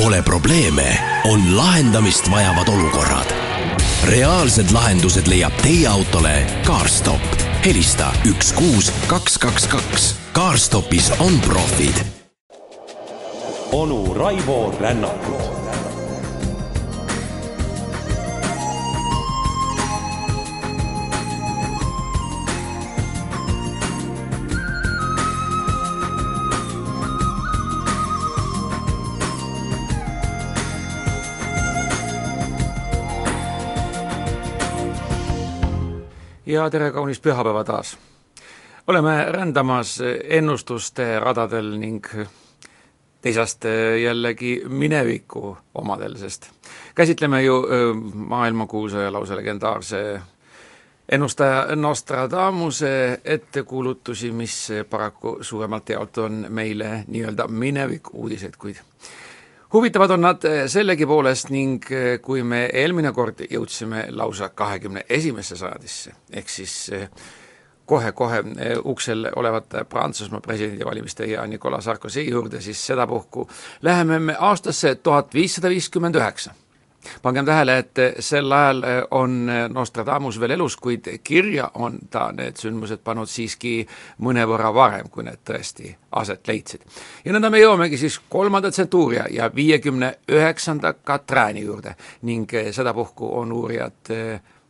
Pole probleeme, on lahendamist vajavad olukorrad. reaalsed lahendused leiab teie autole CarStop. helista üks kuus kaks kaks kaks. CarStopis on profid. onu Raivo Rännakut ja tere kaunist pühapäeva taas! oleme rändamas ennustuste radadel ning teisast jällegi mineviku omadel, sest käsitleme ju maailmakuulsa ja lausa legendaarse ennustaja Nostradamuse ettekuulutusi, mis paraku suuremalt jaolt on meile nii-öelda mineviku uudised, kuid huvitavad on nad sellegi poolest ning kui me eelmine kord jõudsime lausa kahekümne esimesse sajandisse, ehk siis kohe-kohe uksel olevate Prantsusmaa presidendivalimiste ja Nicolas Sarkozy juurde, siis sedapuhku läheme me aastasse tuhat viissada viiskümmend üheksa pangem tähele, et sel ajal on Nostradamus veel elus, kuid kirja on ta need sündmused pannud siiski mõnevõrra varem, kui need tõesti aset leidsid. ja nõnda me jõuamegi siis kolmanda tsentuuria ja viiekümne üheksanda Katrääni juurde ning sedapuhku on uurijad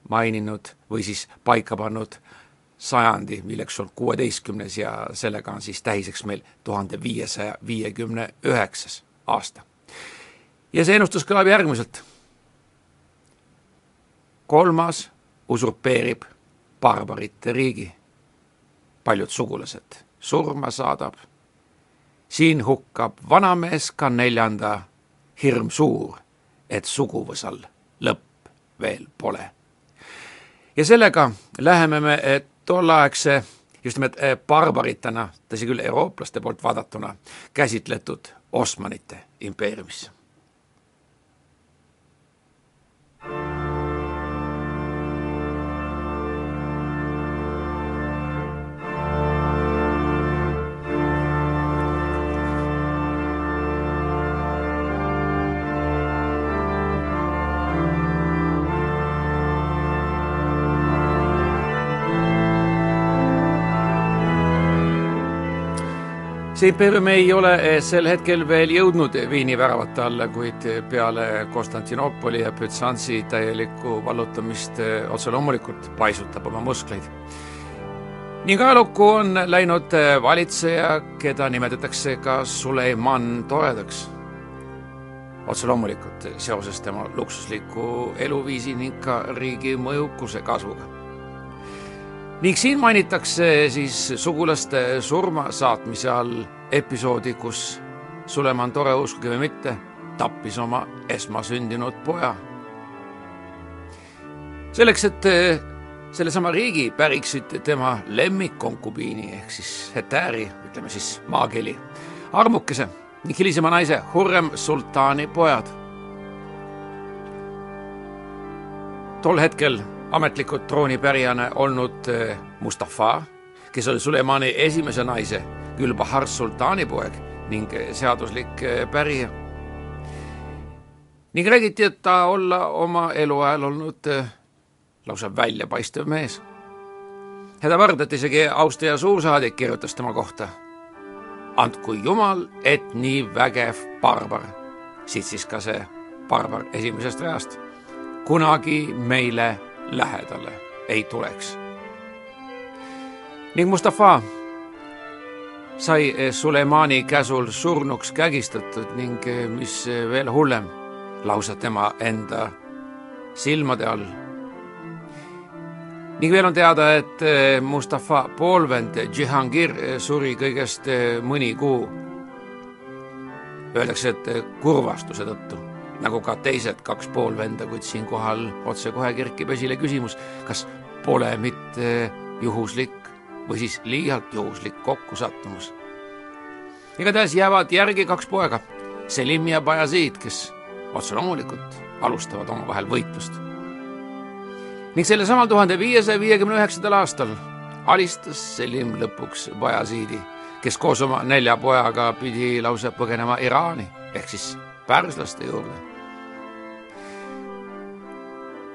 maininud või siis paika pannud sajandi, milleks on kuueteistkümnes ja sellega on siis tähiseks meil tuhande viiesaja viiekümne üheksas aasta. ja see ennustus kõlab järgmiselt kolmas usurpeerib barbarite riigi. paljud sugulased surma saadab. siin hukkab vanamees ka neljanda, hirm suur, et suguvõsal lõpp veel pole. ja sellega läheme me tolleaegse just nimelt barbaritena, tõsi küll, eurooplaste poolt vaadatuna, käsitletud Osmanite impeeriumisse see impeerium ei ole sel hetkel veel jõudnud Viini väravate alla, kuid peale Konstantinoopoli ja Bütsantsi täielikku vallutamist otse loomulikult paisutab oma muskleid. ning ajalukku on läinud valitseja, keda nimetatakse ka Suleiman toredaks. otse loomulikult seoses tema luksusliku eluviisi ning ka riigi mõjukuse kasvuga ning siin mainitakse siis sugulaste surma saatmise all episoodi, kus Suleman Tore, uskuge või mitte, tappis oma esmasündinud poja. selleks, et eh, sellesama riigi päriksid tema lemmikkonkubiini ehk siis hetääri, ütleme siis maakeeli, armukese ning hilisema naise Hurrem sultaani pojad. tol hetkel ametlikult troonipärijana olnud eh, Mustafa, kes oli Sulemani esimese naise Gülbahar sultaani poeg ning eh, seaduslik eh, pärija. ning räägiti, et ta olla oma eluajal olnud lausa väljapaistev mees. hädavõrd, et isegi Austria suursaadik kirjutas tema kohta. andku jumal, et nii vägev barbar, siit siis ka see barbar esimesest reast, kunagi meile lähedale ei tuleks. ning Mustafa sai Sulemani käsul surnuks kägistatud ning mis veel hullem, lausa tema enda silmade all. ning veel on teada, et Mustafa poolvend Džihangir suri kõigest mõni kuu. Öeldakse, et kurvastuse tõttu nagu ka teised kaks poolvenda, kuid siinkohal otsekohe kerkib esile küsimus, kas pole mitte juhuslik või siis liialt juhuslik kokkusattumus. igatahes jäävad järgi kaks poega, Selim ja Bayazid, kes otse loomulikult alustavad omavahel võitlust. ning sellesamal tuhande viiesaja viiekümne üheksandal aastal alistas Selim lõpuks Bayazidi, kes koos oma nelja pojaga pidi lausa põgenema Iraani ehk siis pärslaste juurde.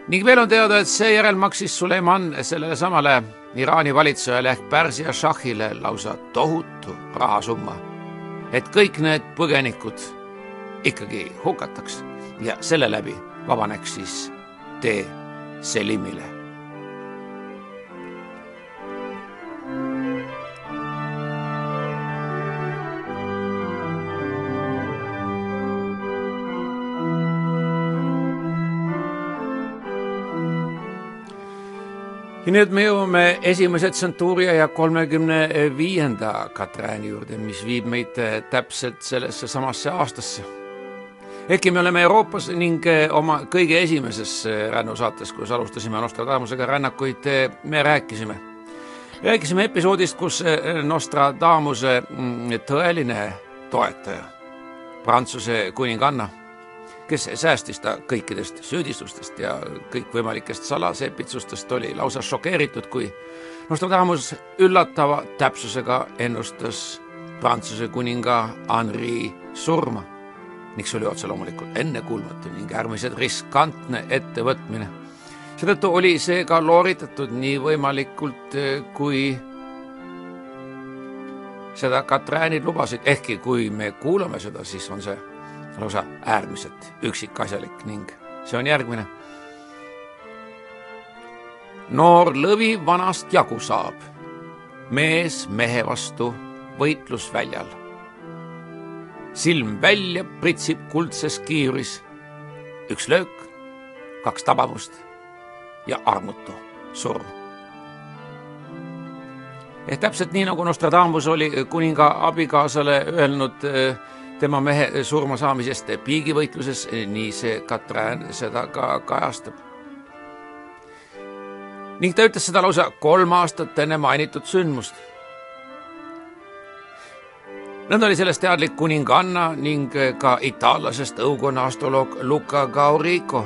Ning veel on teada, et seejärel maksis Suleiman sellele samale Iraani valitsejale ehk Pärsia šahhile lausa tohutu rahasumma, et kõik need põgenikud ikkagi hukataks ja selle läbi vabaneks siis tee Selimile ja nüüd me jõuame esimese tsentuuria ja kolmekümne viienda Katrääni juurde, mis viib meid eh, täpselt sellesse samasse aastasse. ehkki me oleme Euroopas ning eh, oma kõige esimeses eh, rännusaates, kus alustasime Nostradamusega rännakuid, me rääkisime. rääkisime episoodist, kus Nostradamuse mm, tõeline toetaja, Prantsuse kuninganna kes säästis ta kõikidest süüdistustest ja kõikvõimalikest salasepitsustest, oli lausa šokeeritud, kui Nostradamus üllatava täpsusega ennustas Prantsuse kuninga Henri surma ning see oli otse loomulikult ennekuulmatu ning äärmiselt riskantne ettevõtmine. seetõttu oli see ka looritatud nii võimalikult, kui seda Katräänid lubasid, ehkki kui me kuulame seda, siis on see lausa äärmiselt üksikasjalik ning see on järgmine. noor lõvi vanast jagu saab, mees mehe vastu võitlusväljal. silm välja pritsib kuldses kiiris, üks löök, kaks tabamust ja armutu surm ehk täpselt nii, nagu Nostradamus oli kuninga abikaasale öelnud äh, tema mehe surma saamisest piigivõitluses, nii see Katrin seda ka kajastab. ning ta ütles seda lausa kolm aastat enne mainitud sündmust. nõnda oli sellest teadlik kuninganna ning ka itaallasest õukonna astroloog Luca Gaurico.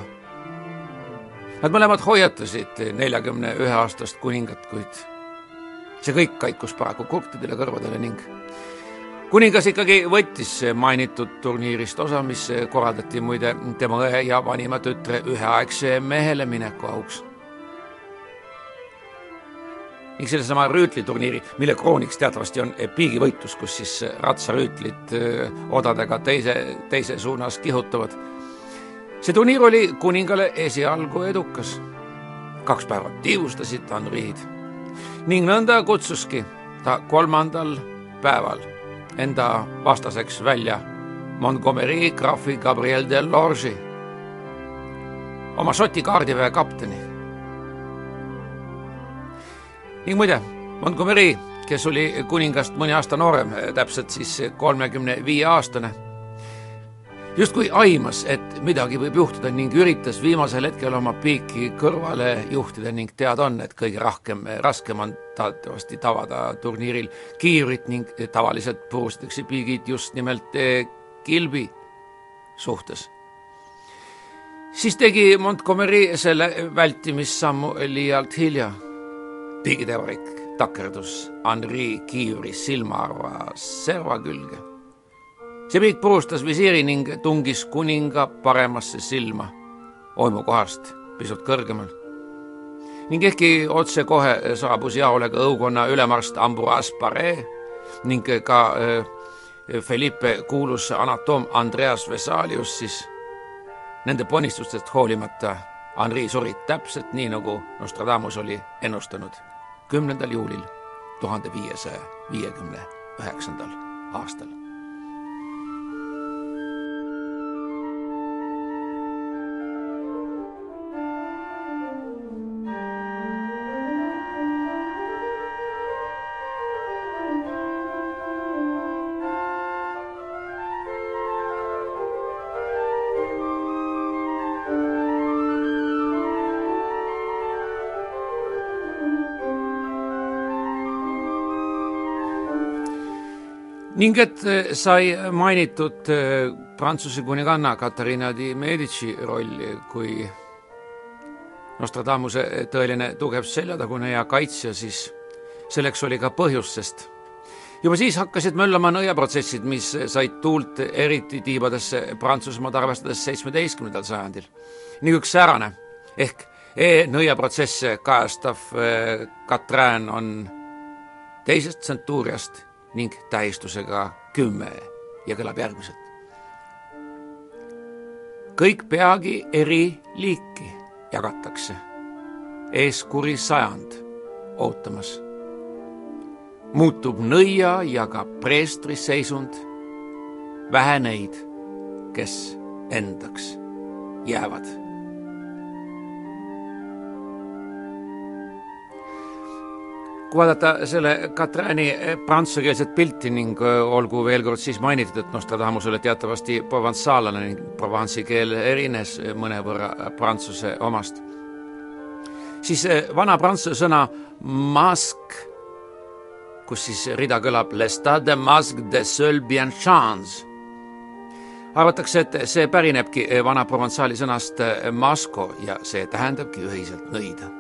Nad mõlemad hoiatasid neljakümne ühe aastast kuningat, kuid see kõik kaikus paraku kurtidele kõrvadele ning kuningas ikkagi võttis mainitud turniirist osa, mis korraldati muide tema õe ja vanima tütre üheaegse mehele mineku auks. ning sellesama rüütliturniiri, mille krooniks teatavasti on piigivõitlus, kus siis ratsarüütlid odadega teise, teise suunas kihutavad. see turniir oli kuningale esialgu edukas. kaks päeva tiivustasid Henri'd ning nõnda kutsuski ta kolmandal päeval enda vastaseks välja Montgomery krahvi Gabriel de Lorge'i, oma Šoti kaardiväe kapteni. ning muide, Montgomery, kes oli kuningast mõni aasta noorem, täpselt siis kolmekümne viie aastane justkui aimas, et midagi võib juhtuda ning üritas viimasel hetkel oma piiki kõrvale juhtida ning teada on, et kõige rahkem, raskem on taatavasti tabada turniiril kiivrit ning tavaliselt purustatakse piigid just nimelt eh, kilbi suhtes. siis tegi Montgomery selle vältimissammu liialt hilja. piigitevarik takerdus Henri kiivri silmaarva serva külge see piik purustas visiiri ning tungis kuninga paremasse silma, oimukohast pisut kõrgemal. ning ehkki otsekohe saabus jaole ka õukonna ülemarst Ambroise Paré ning ka äh, Felipe kuulus anatoom Andreas Vesalius, siis nende ponistustest hoolimata Henri suri täpselt nii, nagu Nostradamus oli ennustanud kümnendal juulil tuhande viiesaja viiekümne üheksandal aastal. Ning et eh, sai mainitud eh, Prantsuse kuninganna Katariina di Medici rolli kui Nostradamuse tõeline tugev seljatagune ja kaitsja, siis selleks oli ka põhjust, sest juba siis hakkasid möllama nõiaprotsessid, mis said tuult eriti tiibadesse Prantsusmaad arvestades seitsmeteistkümnendal sajandil. ning üks säärane ehk e-nõiaprotsesse kajastav Katrin on teisest tsentuuriast ning tähistusega kümme ja kõlab järgmiselt. kõik peagi eri liiki jagatakse, ees kuri sajand ootamas muutub nõia ja ka preestri seisund, vähe neid, kes endaks jäävad. Kui vaadata selle Katrani prantsusekeelset pilti ning olgu veel kord siis mainitud, et Nostradamus oli teatavasti proventsaalane ning Provence'i keel erines mõnevõrra prantsuse omast, siis vana prantsuse sõna mask kus siis rida kõlab stade masque de seul bien chance. arvatakse, et see pärinebki vana proventsali sõnast masco ja see tähendabki ühiselt nõida.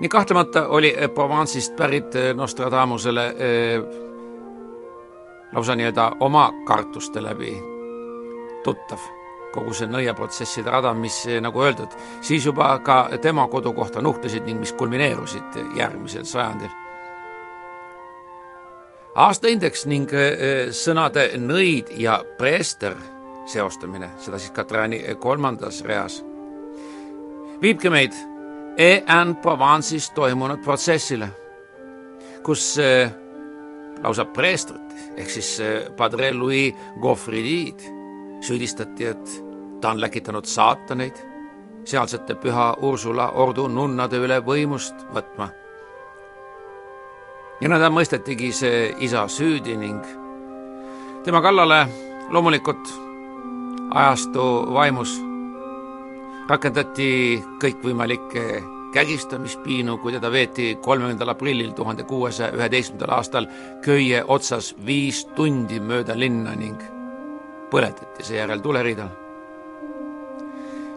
Nii kahtlemata oli Provence'ist pärit Nostradamusele eh, lausa nii-öelda oma kartuste läbi tuttav kogu see nõiaprotsesside rada, mis nagu öeldud, siis juba ka tema kodukohta nuhtlesid ning mis kulmineerusid järgmisel sajandil. aastaindeks ning eh, sõnade nõid ja preester seostamine, seda siis Katrani kolmandas reas, viibki meid E-N Provence'is toimunud protsessile, kus eh, lausa preestrit ehk siis eh, Padre Louis Gaufridid süüdistati, et ta on läkitanud saataneid sealsete püha Ursula ordu nunnade üle võimust võtma. ja nõnda mõistetigi see isa süüdi ning tema kallale loomulikult ajastu vaimus rakendati kõikvõimalikke kägistamispiinu, kui teda veeti kolmekümnendal aprillil tuhande kuuesaja üheteistkümnendal aastal köie otsas viis tundi mööda linna ning põletati seejärel tuleriidal.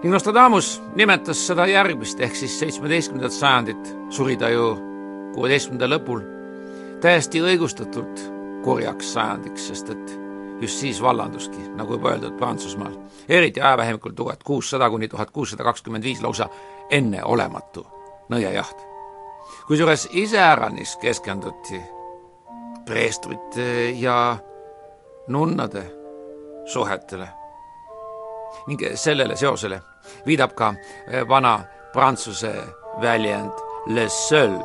ning Nostradamus nimetas seda järgmist ehk siis seitsmeteistkümnendat sajandit, suri ta ju kuueteistkümnenda lõpul, täiesti õigustatult kurjaks sajandiks, sest et just siis vallanduski, nagu juba öeldud, Prantsusmaal, eriti ajavahemikul tuhat kuussada kuni tuhat kuussada kakskümmend viis lausa enneolematu nõiajaht. kusjuures iseäranis keskenduti preestrite ja nunnade suhetele. ning sellele seosele viidab ka eh, vana prantsuse väljend le seul,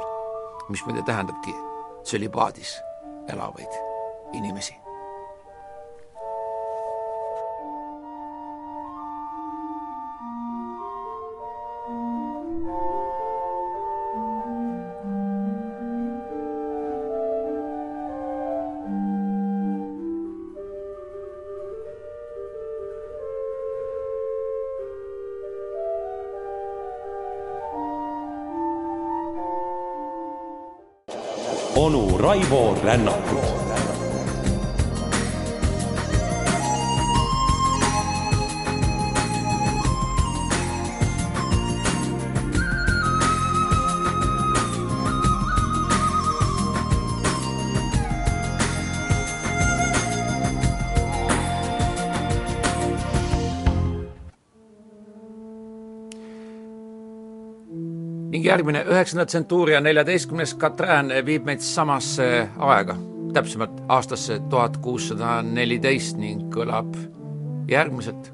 mis muide tähendabki tsölibaadis elavaid inimesi Raivo ning järgmine üheksanda tsentuuri ja neljateistkümnes Katrin viib meid samasse aega, täpsemalt aastasse tuhat kuussada neliteist ning kõlab järgmiselt.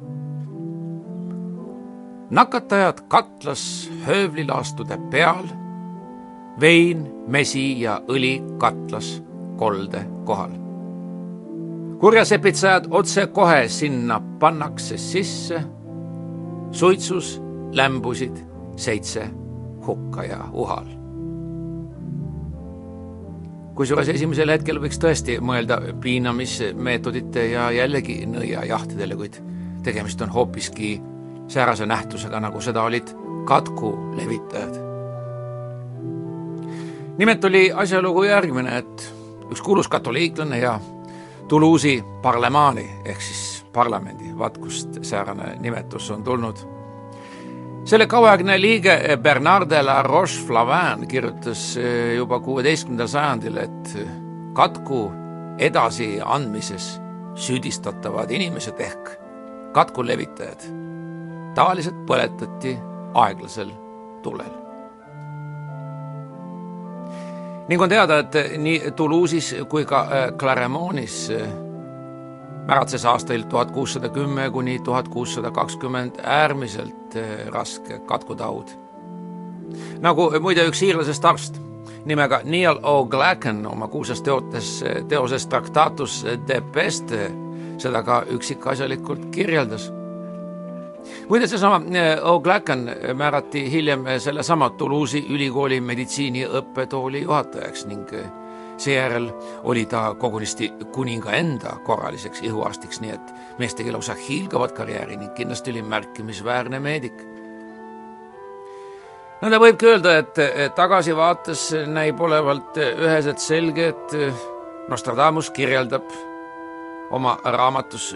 nakatajad katlas höövlilaastude peal, vein, mesi ja õli katlas kolde kohal. kurjasepitsejad otsekohe sinna pannakse sisse, suitsus lämbusid seitse hukka ja uhal. kusjuures esimesel hetkel võiks tõesti mõelda piinamismeetodite ja jällegi nõiajahtidele, kuid tegemist on hoopiski säärase nähtusega, nagu seda olid katku levitajad. nimelt oli asjalugu järgmine, et üks kuulus katoliiklane ja Toulouse'i parlemaani ehk siis parlamendi, vaat kust säärane nimetus on tulnud selle kauaaegne liige Bernard de la Roche-Flavin kirjutas eh, juba kuueteistkümnendal sajandil, et katku edasiandmises süüdistatavad inimesed ehk katku levitajad tavaliselt põletati aeglasel tulel. ning on teada, et nii Toulouse'is kui ka Claremont'is märatses aastail tuhat kuussada kümme kuni tuhat kuussada kakskümmend äärmiselt äh, raske katkutaud. nagu muide üks iirlasest arst nimega Neil O'Glacken oma kuulsas teotes, teoses Tractatus de Peste seda ka üksikasjalikult kirjeldas. muide, seesama O'Glacken määrati hiljem sellesama Toulouse'i ülikooli meditsiiniõppetooli juhatajaks ning seejärel oli ta kogunisti kuninga enda korraliseks ihuarstiks, nii et mees tegi lausa hiilgavat karjääri ning kindlasti oli märkimisväärne meedik. Nõnda võibki öelda, et tagasivaates näib olevat üheselt selge, et Nostradamus kirjeldab oma raamatus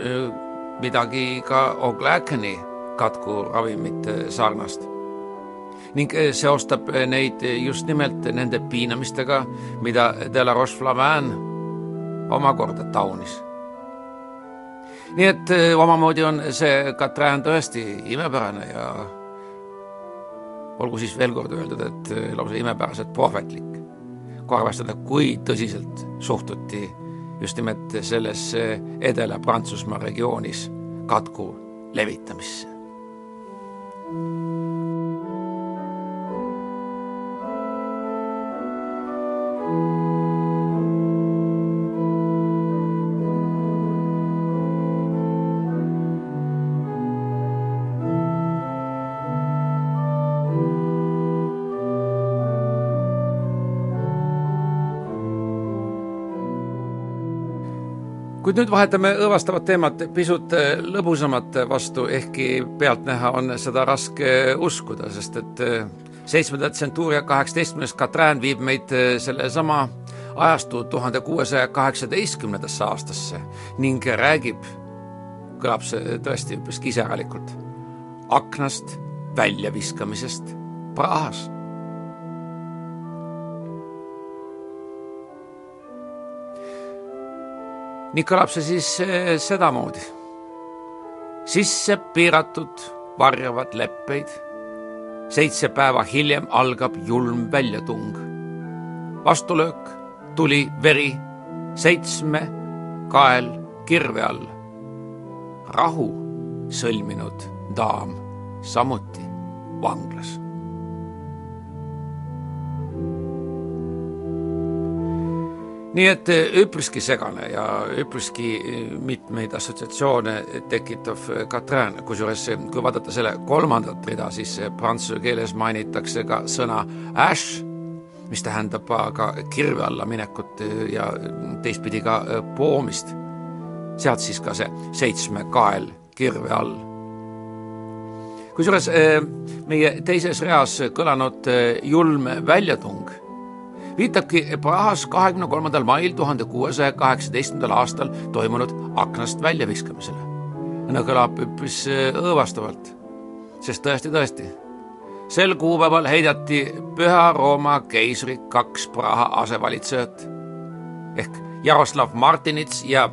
midagi ka O'Glackeni katkuravimite sarnast ning seostab neid just nimelt nende piinamistega, mida de la Roche-Flamin omakorda taunis. nii et omamoodi on see Katrin tõesti imepärane ja olgu siis veel kord öeldud, et lausa imepäraselt prohvetlik, kui arvestada, kui tõsiselt suhtuti just nimelt selles Edela-Prantsusmaa regioonis katku levitamisse. Kuid nüüd vahetame õõvastavat teemat pisut äh, lõbusamat vastu, ehkki pealtnäha on seda raske uskuda, sest et äh, seitsmenda tsentuuria kaheksateistkümnes Katrin viib meid äh, sellesama ajastu tuhande kuuesaja kaheksateistkümnendasse aastasse ning räägib, kõlab see tõesti üpriski iseäralikult, aknast väljaviskamisest Prahas nii kõlab see siis eh, sedamoodi. sisse piiratud varjavad leppeid. seitse päeva hiljem algab julm väljatung. vastulöök, tuli, veri, seitsme kael kirve all. rahu sõlminud daam samuti vanglas nii et eh, üpriski segane ja üpriski eh, mitmeid assotsiatsioone tekitav Katrin, kusjuures eh, kui vaadata selle kolmandat rida, siis prantsuse keeles mainitakse ka sõna ash, mis tähendab ka kirve alla minekut ja teistpidi ka poomist. sealt siis ka see seitsme kael kirve all. kusjuures meie teises reas kõlanud julm väljatung viitabki Prahas kahekümne kolmandal mail tuhande kuuesaja kaheksateistkümnendal aastal toimunud aknast väljaviskamisele. no kõlab üpris äh, õõvastavalt, sest tõesti-tõesti, sel kuupäeval heidati Püha Rooma keisri kaks Praha asevalitsejat. Ehk Jaroslav Martinits ja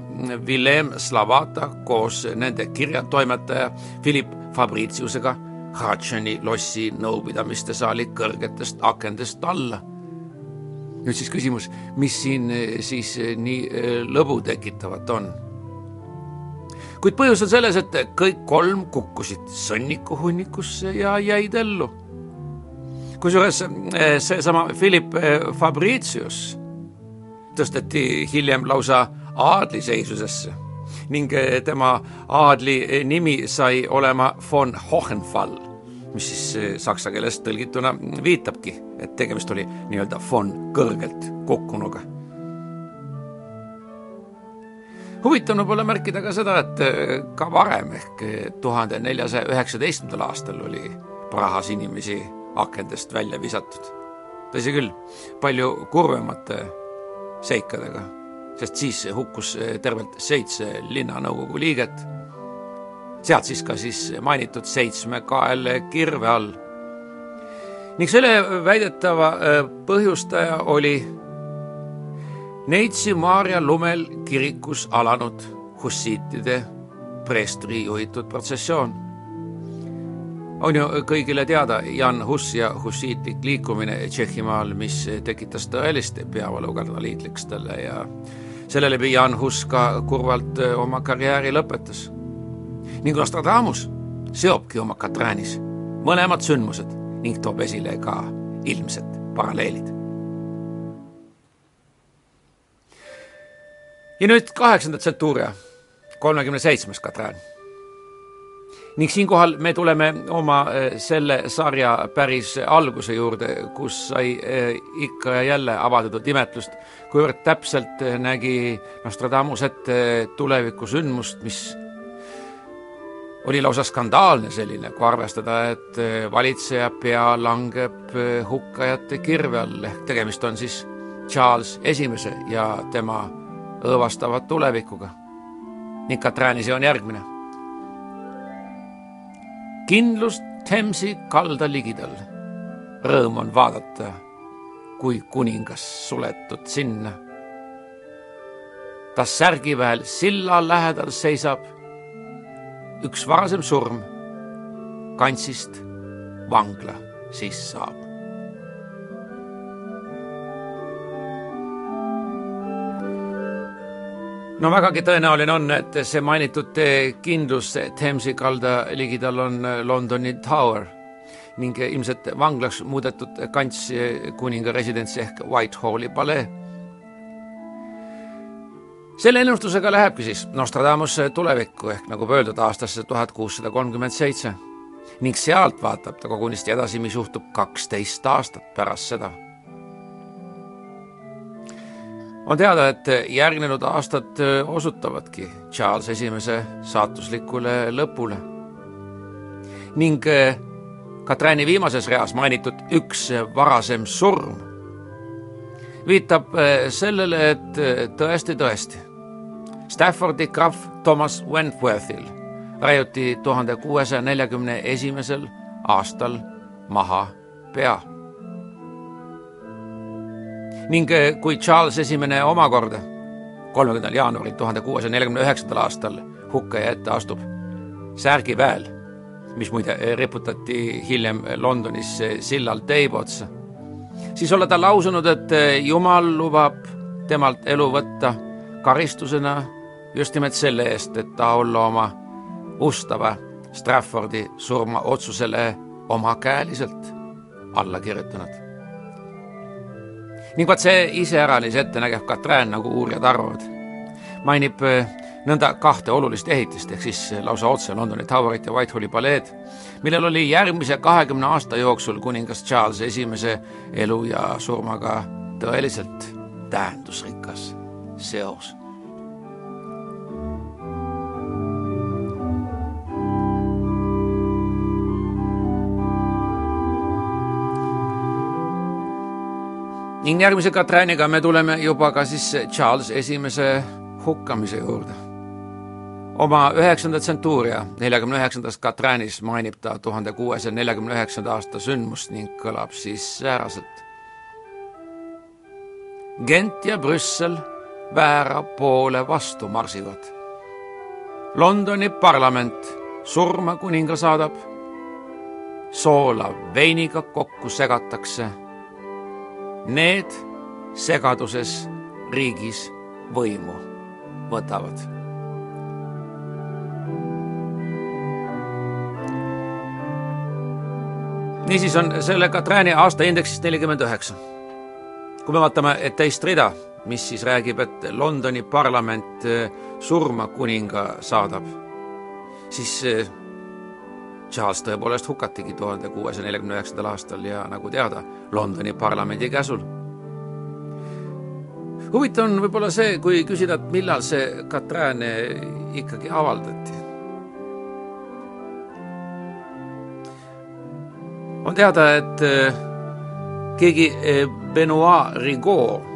Villem Slavata koos nende kirjatoimetaja Philip Fabriciusega Hratšeni lossi nõupidamiste saali kõrgetest akendest alla nüüd siis küsimus, mis siin eh, siis eh, nii eh, lõbu tekitavat on? kuid põhjus on selles, et kõik kolm kukkusid sõnnikuhunnikusse ja jäid ellu. kusjuures seesama Philip Fabricius tõsteti hiljem lausa aadliseisusesse ning tema aadli nimi sai olema von Hohenfall mis siis saksa keeles tõlgituna viitabki, et tegemist oli nii-öelda von kõrgelt kukkunuga. huvitav on võib-olla märkida ka seda, et eh, ka varem ehk tuhande neljasaja üheksateistkümnendal aastal oli Prahas inimesi akendest välja visatud. tõsi küll, palju kurvemate seikadega, sest siis hukkus tervelt seitse linnanõukogu liiget sealt siis ka siis mainitud seitsme kael kirve all. Ning selle väidetava põhjustaja oli Neitsi Maarja lumel kirikus alanud hussiitide preestri juhitud protsessioon. on ju kõigile teada Jan Hus ja hussiitlik liikumine Tšehhimaal, mis tekitas tõelist peavalu kardinaliitlastele ja selle läbi Jan Hus ka kurvalt oma karjääri lõpetas. ning Nostradamus seobki oma Katräänis mõlemad sündmused ning toob esile ka ilmsed paralleelid ja nüüd kaheksandat tsentuuria, kolmekümne seitsmes Katrin. ning siinkohal me tuleme oma äh, selle sarja päris alguse juurde, kus sai äh, ikka ja jälle avaldatud imetlust, kuivõrd täpselt äh, nägi Nostradamus ette tulevikusündmust, mis oli lausa skandaalne selline, kui arvestada, et valitseja pea langeb hukkajate kirve all, ehk tegemist on siis Charles Esimese ja tema õõvastavad tulevikuga. ning Katrääni see on järgmine. kindlust Themsi kalda ligidal. Rõõm on vaadata, kui kuningas suletud sinna. ta särgiväel silla lähedal seisab. Üks varasem surm kantsist vangla siis saab. no vägagi tõenäoline on, et see mainitud kindlus Thamesi kalda ligidal on Londoni Tower ning ilmselt vanglaks muudetud kants kuninga residents ehk Whitehalli palee. Selle ennustusega lähebki siis Nostradamus tulevikku ehk nagu öeldud, aastasse tuhat kuussada kolmkümmend seitse ning sealt vaatab ta kogunisti edasi, mis juhtub kaksteist aastat pärast seda on teada, et järgnenud aastad osutavadki Charles Esimese saatuslikule lõpule. ning äh, Katrääni viimases reas mainitud üks varasem surm viitab äh, sellele, et tõesti-tõesti, Staffordi krahv Thomas Wentworthil raiuti tuhande kuuesaja neljakümne esimesel aastal maha pea. Ning eh, kui Charles Esimene omakorda kolmekümnendal jaanuaril tuhande kuuesaja neljakümne üheksandal aastal hukkaja ette astub särgiväel, mis muide eh, reputati hiljem Londonis eh, sillal teiba otsa, siis olla ta lausunud, et Jumal lubab temalt elu võtta karistusena just nimelt selle eest, et ta olla oma ustava Straffordi surmaotsusele omakäeliselt alla kirjutanud. Ning vaat see iseäranis ettenägev Katrin, nagu uurijad arvavad, mainib äh, nõnda kahte olulist ehitist, ehk siis lausa otse Londoni Towerit ja Whitehalli paleed, millel oli järgmise kahekümne aasta jooksul kuningas Charles Esimese elu ja surmaga tõeliselt tähendusrikas seos ning järgmise Katriniga me tuleme juba ka siis Charles Esimese hukkamise juurde. oma üheksanda tsentuuria neljakümne üheksandas Katrinis mainib ta tuhande kuuesaja neljakümne üheksanda aasta sündmust ning kõlab siis sääraselt. Gent ja Brüssel väära poole vastu marsivad. Londoni parlament surma kuninga saadab, soola veiniga kokku segatakse Need segaduses riigis võimu võtavad. niisiis on selle Katrääni aastaindeksist nelikümmend üheksa. kui me vaatame teist rida, mis siis räägib, et Londoni parlament eh, surma kuninga saadab, siis eh, Charles tõepoolest hukatigi tuhande kuuesaja neljakümne üheksandal aastal ja nagu teada, Londoni parlamendi käsul. huvitav on võib-olla see, kui küsida, et millal see Katrin ikkagi avaldati. on teada, et äh, keegi äh, Benoit Rigaud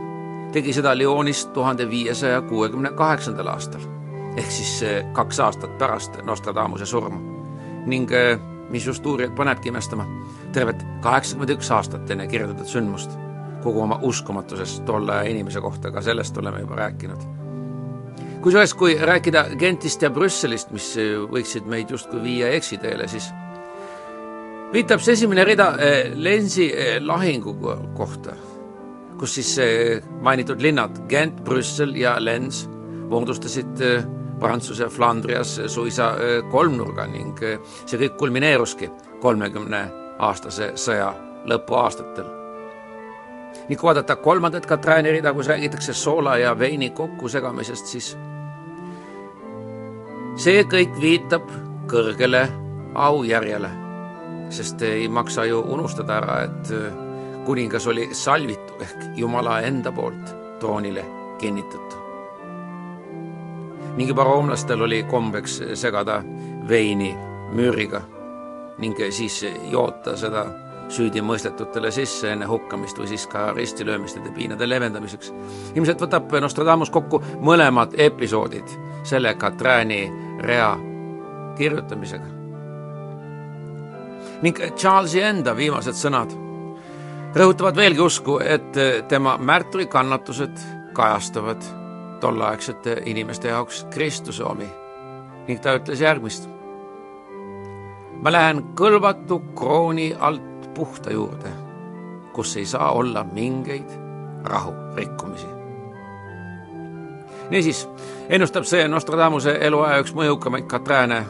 tegi seda Lyonis tuhande viiesaja kuuekümne kaheksandal aastal ehk siis kaks aastat pärast Nostradamuse surma. Ning mis just uurijad panebki imestama, tervet kaheksakümmend üks aastat enne kirjeldatud sündmust, kogu oma uskumatuses tolle inimese kohta, ka sellest oleme juba rääkinud. kusjuures, kui rääkida Gentist ja Brüsselist, mis võiksid meid justkui viia eksiteele, siis viitab see esimene rida Lensi lahingu kohta kus siis mainitud linnad Gent, Brüssel ja Lens moodustasid äh, Prantsuse Flandrias suisa äh, kolmnurga ning äh, see kõik kulmineeruski kolmekümne aastase sõja lõpuaastatel. ning kui vaadata kolmandat Katrääni rida, kus räägitakse soola ja veini kokkusegamisest, siis see kõik viitab kõrgele aujärjele, sest ei maksa ju unustada ära, et kuningas oli salvitu ehk Jumala enda poolt troonile kinnitatud. Juba roomlastel oli kombeks segada veini müüriga ning siis joota seda süüdimõistetutele sisse enne hukkamist või siis ka ristilöömiste piinade leevendamiseks. ilmselt võtab Nostradamus kokku mõlemad episoodid selle Katrääni rea kirjutamisega. ning Charlesi enda viimased sõnad rõhutavad veelgi usku, et tema märtrikannatused kajastavad tolleaegsete inimeste jaoks Kristuse omi ning ta ütles järgmist. ma lähen kõlvatu krooni alt puhta juurde, kus ei saa olla mingeid rahurikkumisi. niisiis ennustab see Nostradamuse eluaja üks mõjukamaid Katrääne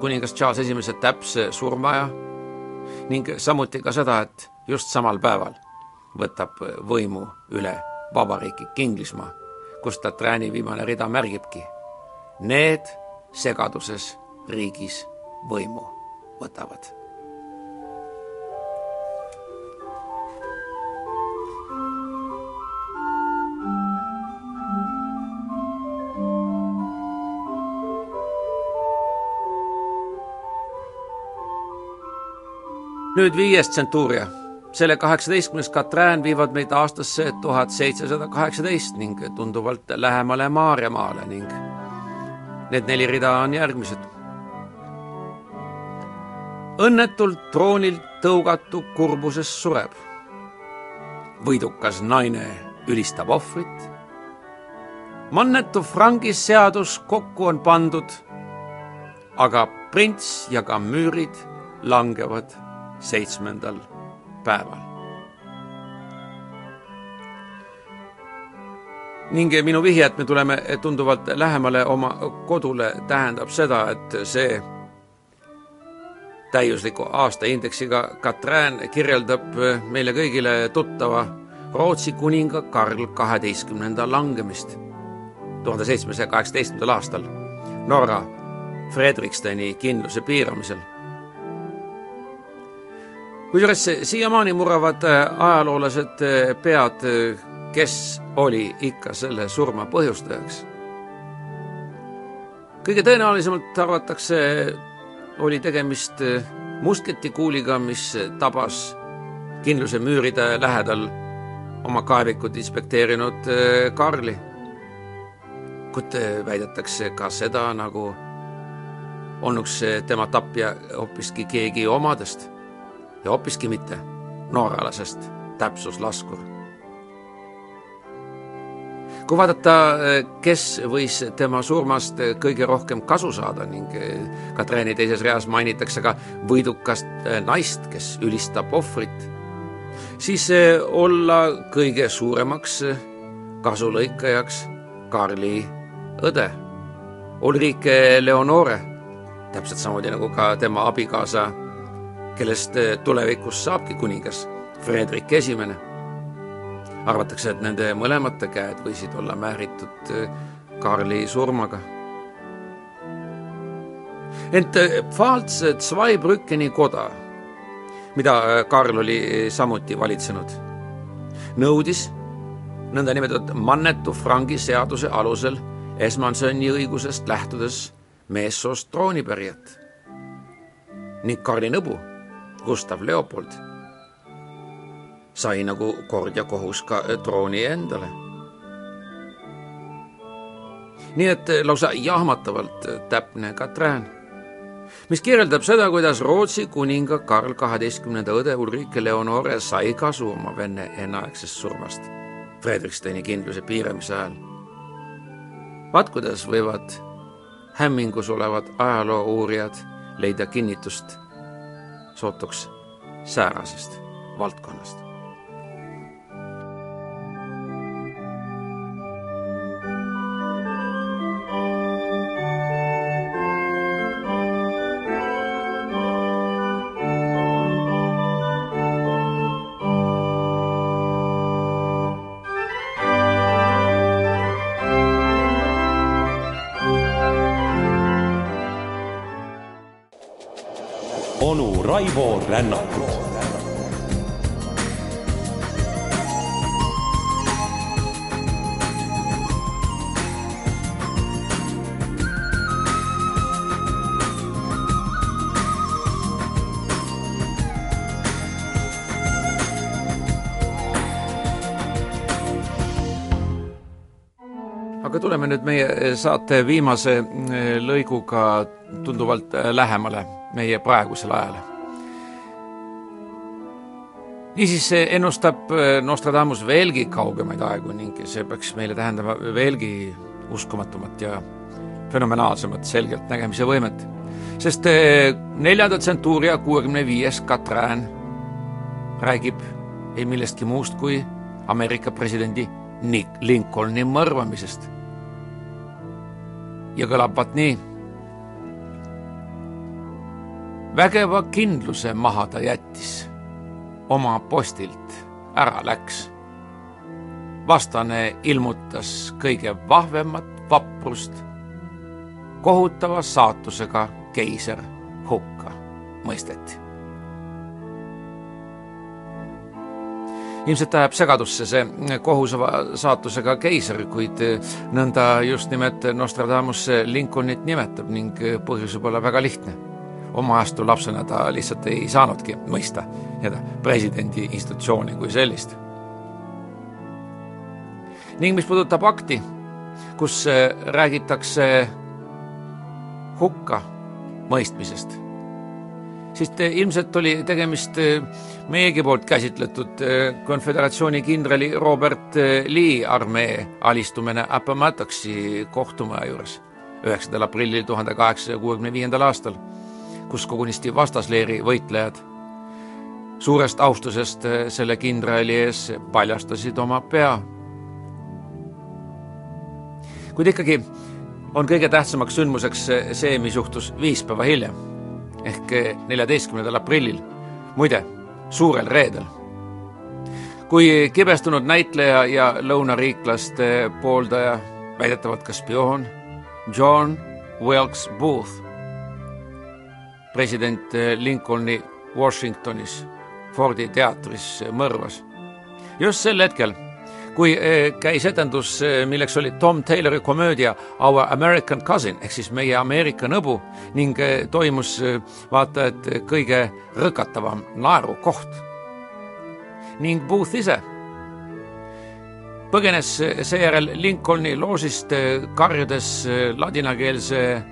kuningas Charles Esimese täpse surmaaja ning samuti ka seda, et just samal päeval võtab võimu üle vabariiklik Inglismaa, kus Tatrani viimane rida märgibki. Need segaduses riigis võimu võtavad nüüd viies tsentuuria selle kaheksateistkümnes Katrään viivad meid aastasse tuhat seitsesada kaheksateist ning tunduvalt lähemale Maarjamaale ning need neli rida on järgmised. õnnetult troonilt tõugatu kurbuses sureb. võidukas naine ülistab ohvrit. mannetu frangis seadus kokku on pandud, aga prints ja ka müürid langevad seitsmendal päeval. ning minu vihje, et me tuleme tunduvalt lähemale oma kodule, tähendab seda, et see täiusliku aastaindeksiga Katrään kirjeldab meile kõigile tuttava Rootsi kuninga Karl kaheteistkümnenda langemist tuhande seitsmesaja kaheksateistkümnendal aastal Norra Fredriksteni kindluse piiramisel kusjuures siiamaani murravad äh, ajaloolased äh, pead, äh, kes oli ikka selle surma põhjustajaks. kõige tõenäolisemalt arvatakse, oli tegemist musketikuuliga, mis tabas kindluse müüride lähedal oma kaevikut inspekteerinud Karli. kuid väidetakse ka seda, nagu olnuks tema tapja hoopiski keegi omadest ja hoopiski mitte noorealasest täpsuslaskur. kui vaadata, kes võis tema surmast kõige rohkem kasu saada ning Katreeni teises reas mainitakse ka võidukast naist, kes ülistab ohvrit, siis olla kõige suuremaks kasulõikajaks Karli õde, Ulrike Leonore, täpselt samamoodi nagu ka tema abikaasa kellest eh, tulevikus saabki kuningas Fredrik Esimene. arvatakse, et nende mõlemate käed võisid olla määritud eh, Karli surmaga. ent eh, Pfalz Zweibrückeni koda, mida Karl oli samuti valitsenud, nõudis nõndanimetatud mannetu frangi seaduse alusel esmansõnni õigusest lähtudes meessoost troonipärijat ning Karli nõbu Gustav Leopold sai nagu kord ja kohus ka trooni endale. nii et lausa jahmatavalt täpne Katrin, mis kirjeldab seda, kuidas Rootsi kuninga Karl kaheteistkümnenda õde Ulrike Leonore sai kasu oma venne enneaegsest surmast Fredriksteini kindluse piiramise ajal. vaat kuidas võivad hämmingus olevad ajaloo uurijad leida kinnitust sootuks säärasest valdkonnast. Raivo Rännakut aga tuleme nüüd meie saate viimase eh, lõiguga tunduvalt eh, lähemale meie praegusele ajale. Niisiis ennustab eh, Nostradamus veelgi kaugemaid aegu ning see peaks meile tähendama veelgi uskumatumat ja fenomenaalsemat selgeltnägemise võimet. sest neljanda tsentuuria kuuekümne viies Katrin räägib ei millestki muust kui Ameerika presidendi Nick Lincolni mõrvamisest ja kõlab vaat nii. vägeva kindluse maha ta jättis, oma postilt ära läks. vastane ilmutas kõige vahvemat vaprust, kohutava saatusega keiser hukka mõisteti. ilmselt ajab segadusse see kohusava saatusega keiser, kuid nõnda just nimelt Nostradamus Lincolnit nimetab ning põhjus võib olla väga lihtne. Oma ajastu lapsena ta lihtsalt ei saanudki mõista nii-öelda presidendi institutsiooni kui sellist. ning mis puudutab akti, kus räägitakse hukka mõistmisest siis ilmselt oli tegemist meiegi poolt käsitletud konföderatsiooni kindrali Robert Lee armee alistumine Appomattoxi kohtumaja juures üheksandal aprillil tuhande kaheksasaja kuuekümne viiendal aastal, kus kogunisti vastasleeri võitlejad suurest austusest selle kindrali ees paljastasid oma pea. kuid ikkagi on kõige tähtsamaks sündmuseks see, mis juhtus viis päeva hiljem ehk neljateistkümnendal aprillil, muide, suurel reedel. kui kibestunud näitleja ja lõunariiklaste pooldaja, väidetavalt ka spioon, John Wilkes Booth, president Lincolni Washingtonis Fordi teatris mõrvas. just sel hetkel kui käis etendus, milleks oli Tom Taylori komöödia Our American Cousin ehk siis meie Ameerika nõbu ning toimus vaatajat kõige rõkatavam naerukoht. ning Booth ise põgenes seejärel Lincolni loosist karjudes ladinakeelse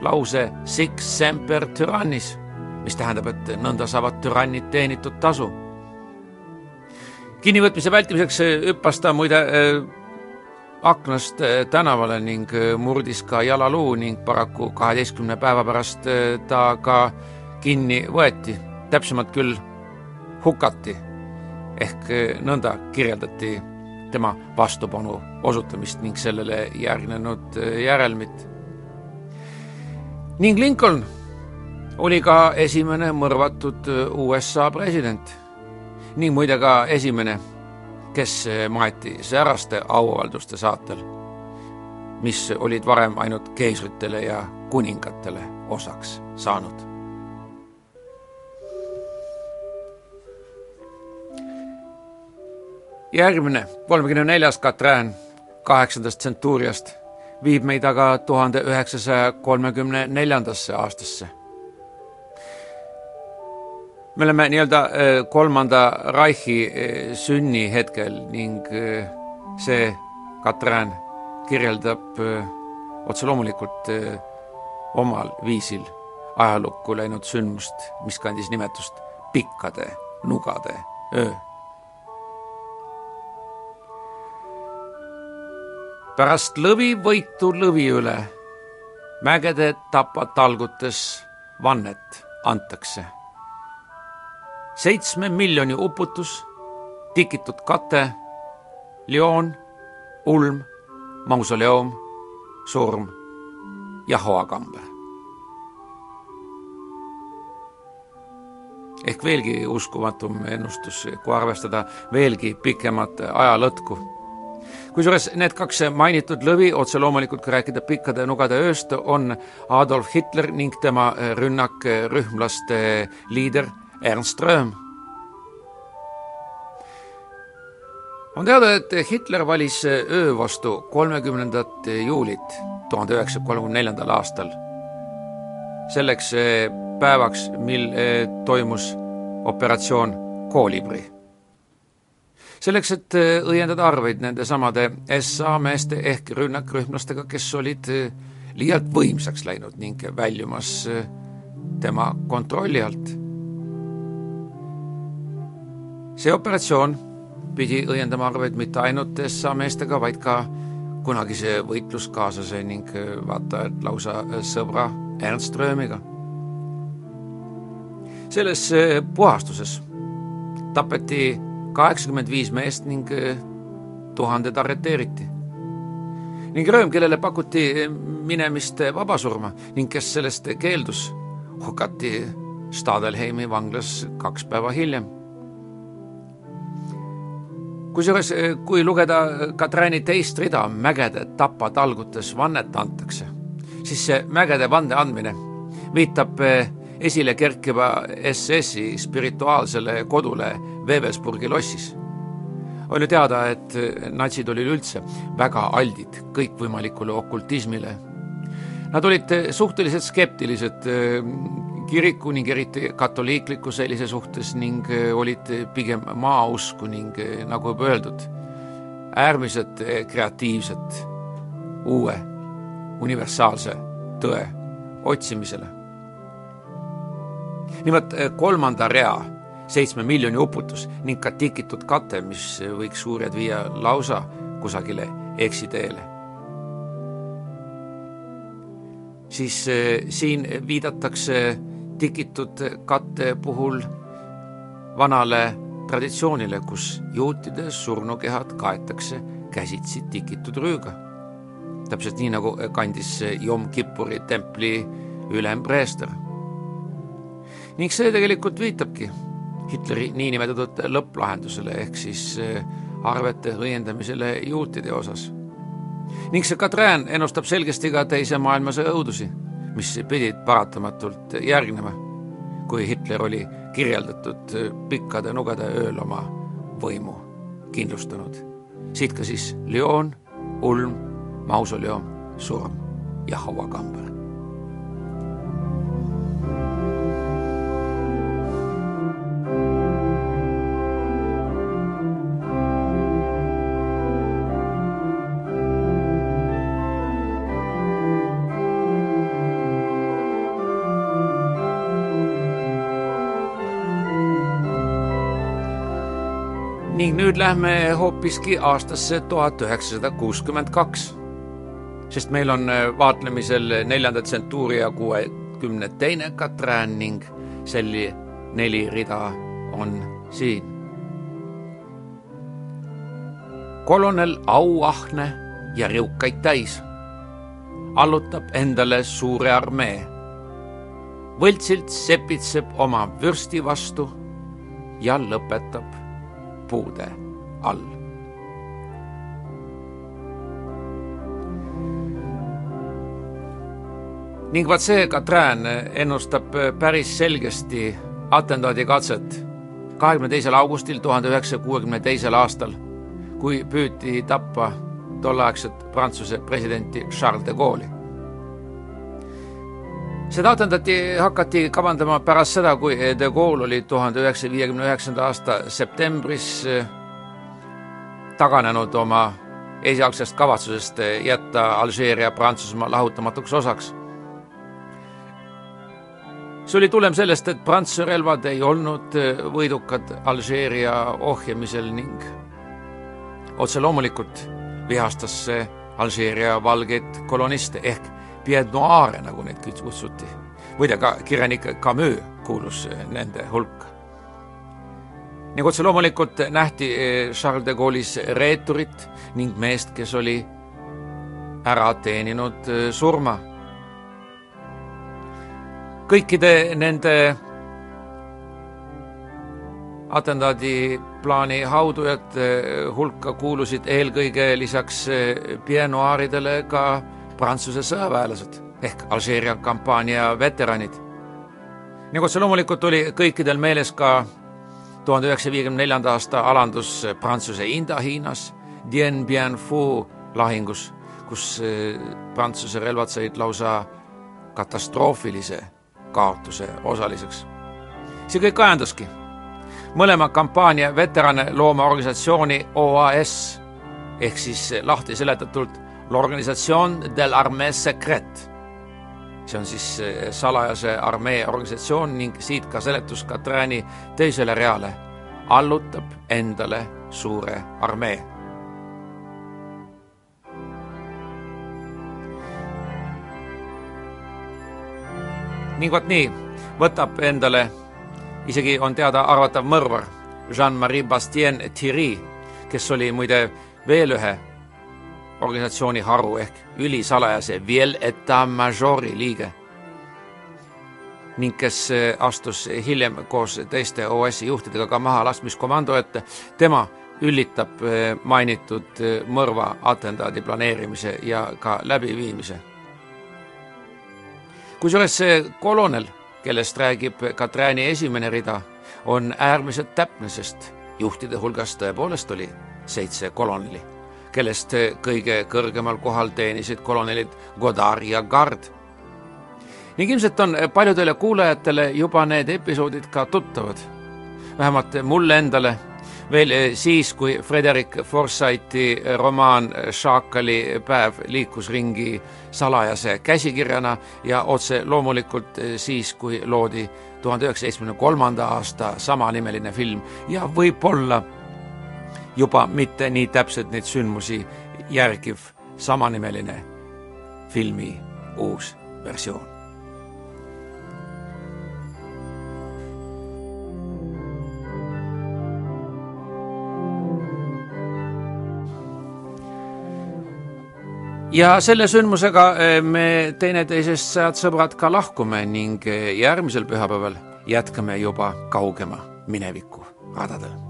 lause Sic semper tyrannis, mis tähendab, et nõnda saavad türannid teenitud tasu kinnivõtmise vältimiseks hüppas ta muide aknast tänavale ning murdis ka jalaluu ning paraku kaheteistkümne päeva pärast ta ka kinni võeti, täpsemalt küll hukati. ehk nõnda kirjeldati tema vastupanu osutamist ning sellele järgnenud järelmit. Ning Lincoln oli ka esimene mõrvatud USA president ning muide ka esimene, kes maeti sääraste auavalduste saatel, mis olid varem ainult keisritele ja kuningatele osaks saanud. järgmine, kolmekümne neljas Katrin kaheksandast tsentuuriast viib meid aga tuhande üheksasaja kolmekümne neljandasse aastasse me oleme nii-öelda äh, kolmanda Reichi äh, sünnihetkel ning äh, see Katrin kirjeldab otse loomulikult omal viisil ajalukku läinud sündmust, mis kandis nimetust pikkade nugade öö. Pärast lõvivõitu lõvi üle mägede tapatalgutes vannet antakse. seitsme miljoni uputus, tikitud kate, lioon, ulm, mausoleum, surm ja hoakambe. ehk veelgi uskumatum ennustus, kui arvestada veelgi pikemat ajalõtku kusjuures need kaks mainitud lõvi, otse loomulikult kui rääkida pikkade nugade ööst, on Adolf Hitler ning tema rünnak rühmlaste liider Ernst Röhm. on teada, et Hitler valis öö vastu kolmekümnendat juulit tuhande üheksasaja kolmekümne neljandal aastal. selleks päevaks, mil toimus operatsioon Kolibri selleks, et äh, õiendada arveid nendesamade SA meeste ehk rünnakrühmlastega, kes olid äh, liialt võimsaks läinud ning väljumas äh, tema kontrolli alt. see operatsioon pidi õiendama arveid mitte ainult SA meestega, vaid ka kunagise võitluskaaslase ning vaata et lausa sõbra Ernst Röömiga. selles puhastuses tapeti kaheksakümmend viis meest ning eh, tuhanded arreteeriti. ning Rööm, kellele pakuti eh, minemist vabasurma ning kes sellest keeldus, hukati Stadelheimi vanglas kaks päeva hiljem. kusjuures, eh, kui lugeda Katrääni teist rida Mägede tapatalgutes vannet antakse, siis see mägede vande andmine viitab esile kerkiva SS-i spirituaalsele kodule Wevelsburgi lossis. on ju teada, et natsid olid üldse väga aldid kõikvõimalikule okultismile. Nad olid suhteliselt skeptilised eh, kiriku ning eriti katoliikliku sellise suhtes ning eh, olid pigem maausku ning eh, nagu juba öeldud, äärmiselt kreatiivsed uue universaalse tõe otsimisele nimelt eh, kolmanda rea seitsme miljoni uputus ning ka tikitud kate, mis võiks suured viia lausa kusagile eksiteele. siis eh, siin viidatakse tikitud katte puhul vanale traditsioonile, kus juutide surnukehad kaetakse käsitsi tikitud rüüga. täpselt nii, nagu kandis Jom Kippuri templi ülem preester ning see tegelikult viitabki Hitleri niinimetatud lõpplahendusele ehk siis eh, arvete õiendamisele juutide osas. ning see Katrin ennustab selgesti ka Teise maailmasõja õudusi, mis pidid paratamatult järgnema, kui Hitler oli kirjeldatud pikkade nugade ööl oma võimu kindlustanud. siit ka siis Lyon, ulm, mausoleum, surm ja hauakamber. Nüüd lähme hoopiski aastasse tuhat üheksasada kuuskümmend kaks. sest meil on äh, vaatlemisel neljanda tsentuuria kuuekümne teine Katrään ning selli neli rida on siin. kolonel auahne ja riukaid täis allutab endale suure armee. võltsilt sepitseb oma vürsti vastu ja lõpetab puude all. ning vaat see Katrin ennustab päris selgesti atendaadikatset kahekümne teisel augustil tuhande üheksasaja kuuekümne teisel aastal, kui püüti tappa tolleaegset Prantsuse presidenti Charles de Gaulle'i seda atentati hakati kavandama pärast seda, kui De Gaulle oli tuhande üheksasaja viiekümne üheksanda aasta septembris eh, taganenud oma esialgsest kavatsusest jätta Alžeeria Prantsusmaa lahutamatuks osaks. see oli tulem sellest, et Prantsuse relvad ei olnud võidukad Alžeeria ohjamisel ning otse loomulikult vihastas see Alžeeria valgeid koloniste ehk pied noire, nagu neid kutsuti. muide, ka kirjanik Camus kuulus nende hulka. Ning otse loomulikult nähti eh, Charles de Gaulle'is reeturit ning meest, kes oli ära teeninud eh, surma. kõikide nende atentaadiplaani haudujate hulka kuulusid eelkõige lisaks pienoaaridele ka Prantsuse sõjaväelased ehk Alžeeria kampaania veteranid. ning otse loomulikult oli kõikidel meeles ka tuhande üheksasaja viiekümne neljanda aasta alandus Prantsuse Indohiinas Dien Bien Phu lahingus, kus eh, Prantsuse relvad said lausa katastroofilise kaotuse osaliseks. see kõik ajendaski mõlema kampaania veterane looma organisatsiooni OAS ehk siis lahti seletatult l'Organisation de l'Armée Secrète. See on siis salajase armee organisatsioon ning siit ka seletus Katrääni teisele reale. allutab endale suure armee. ning vot nii võtab endale isegi on teada arvatav mõrvar Jean-Marie Bastien Thierry, kes oli muide veel ühe organisatsiooni haru ehk ülisalajase Viel Etat-Majori liige ning kes eh, astus hiljem koos teiste OS-i juhtidega ka mahalaskmiskomando ette. tema üllitab eh, mainitud eh, mõrva atentaadi planeerimise ja ka läbiviimise. kusjuures see kolonel kellest räägib Katrääni esimene rida, on äärmiselt täpne, sest juhtide hulgas tõepoolest oli seitse koloneli, kellest kõige kõrgemal kohal teenisid kolonelid Godard ja Gard. ning ilmselt on paljudele kuulajatele juba need episoodid ka tuttavad. vähemalt mulle endale veel siis, kui Frederick Forsythi romaan Šaakali päev liikus ringi salajase käsikirjana ja otse loomulikult siis, kui loodi tuhande üheksasaja seitsmekümne kolmanda aasta samanimeline film ja võib-olla juba mitte nii täpselt neid sündmusi järgiv samanimeline filmi uus versioon ja selle sündmusega eh, me teineteisest, head sõbrad, ka lahkume ning eh, järgmisel pühapäeval jätkame juba kaugema mineviku radadel.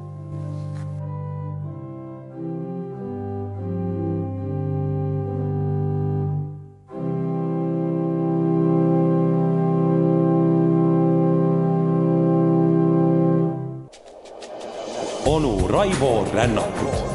Raivo Rännakut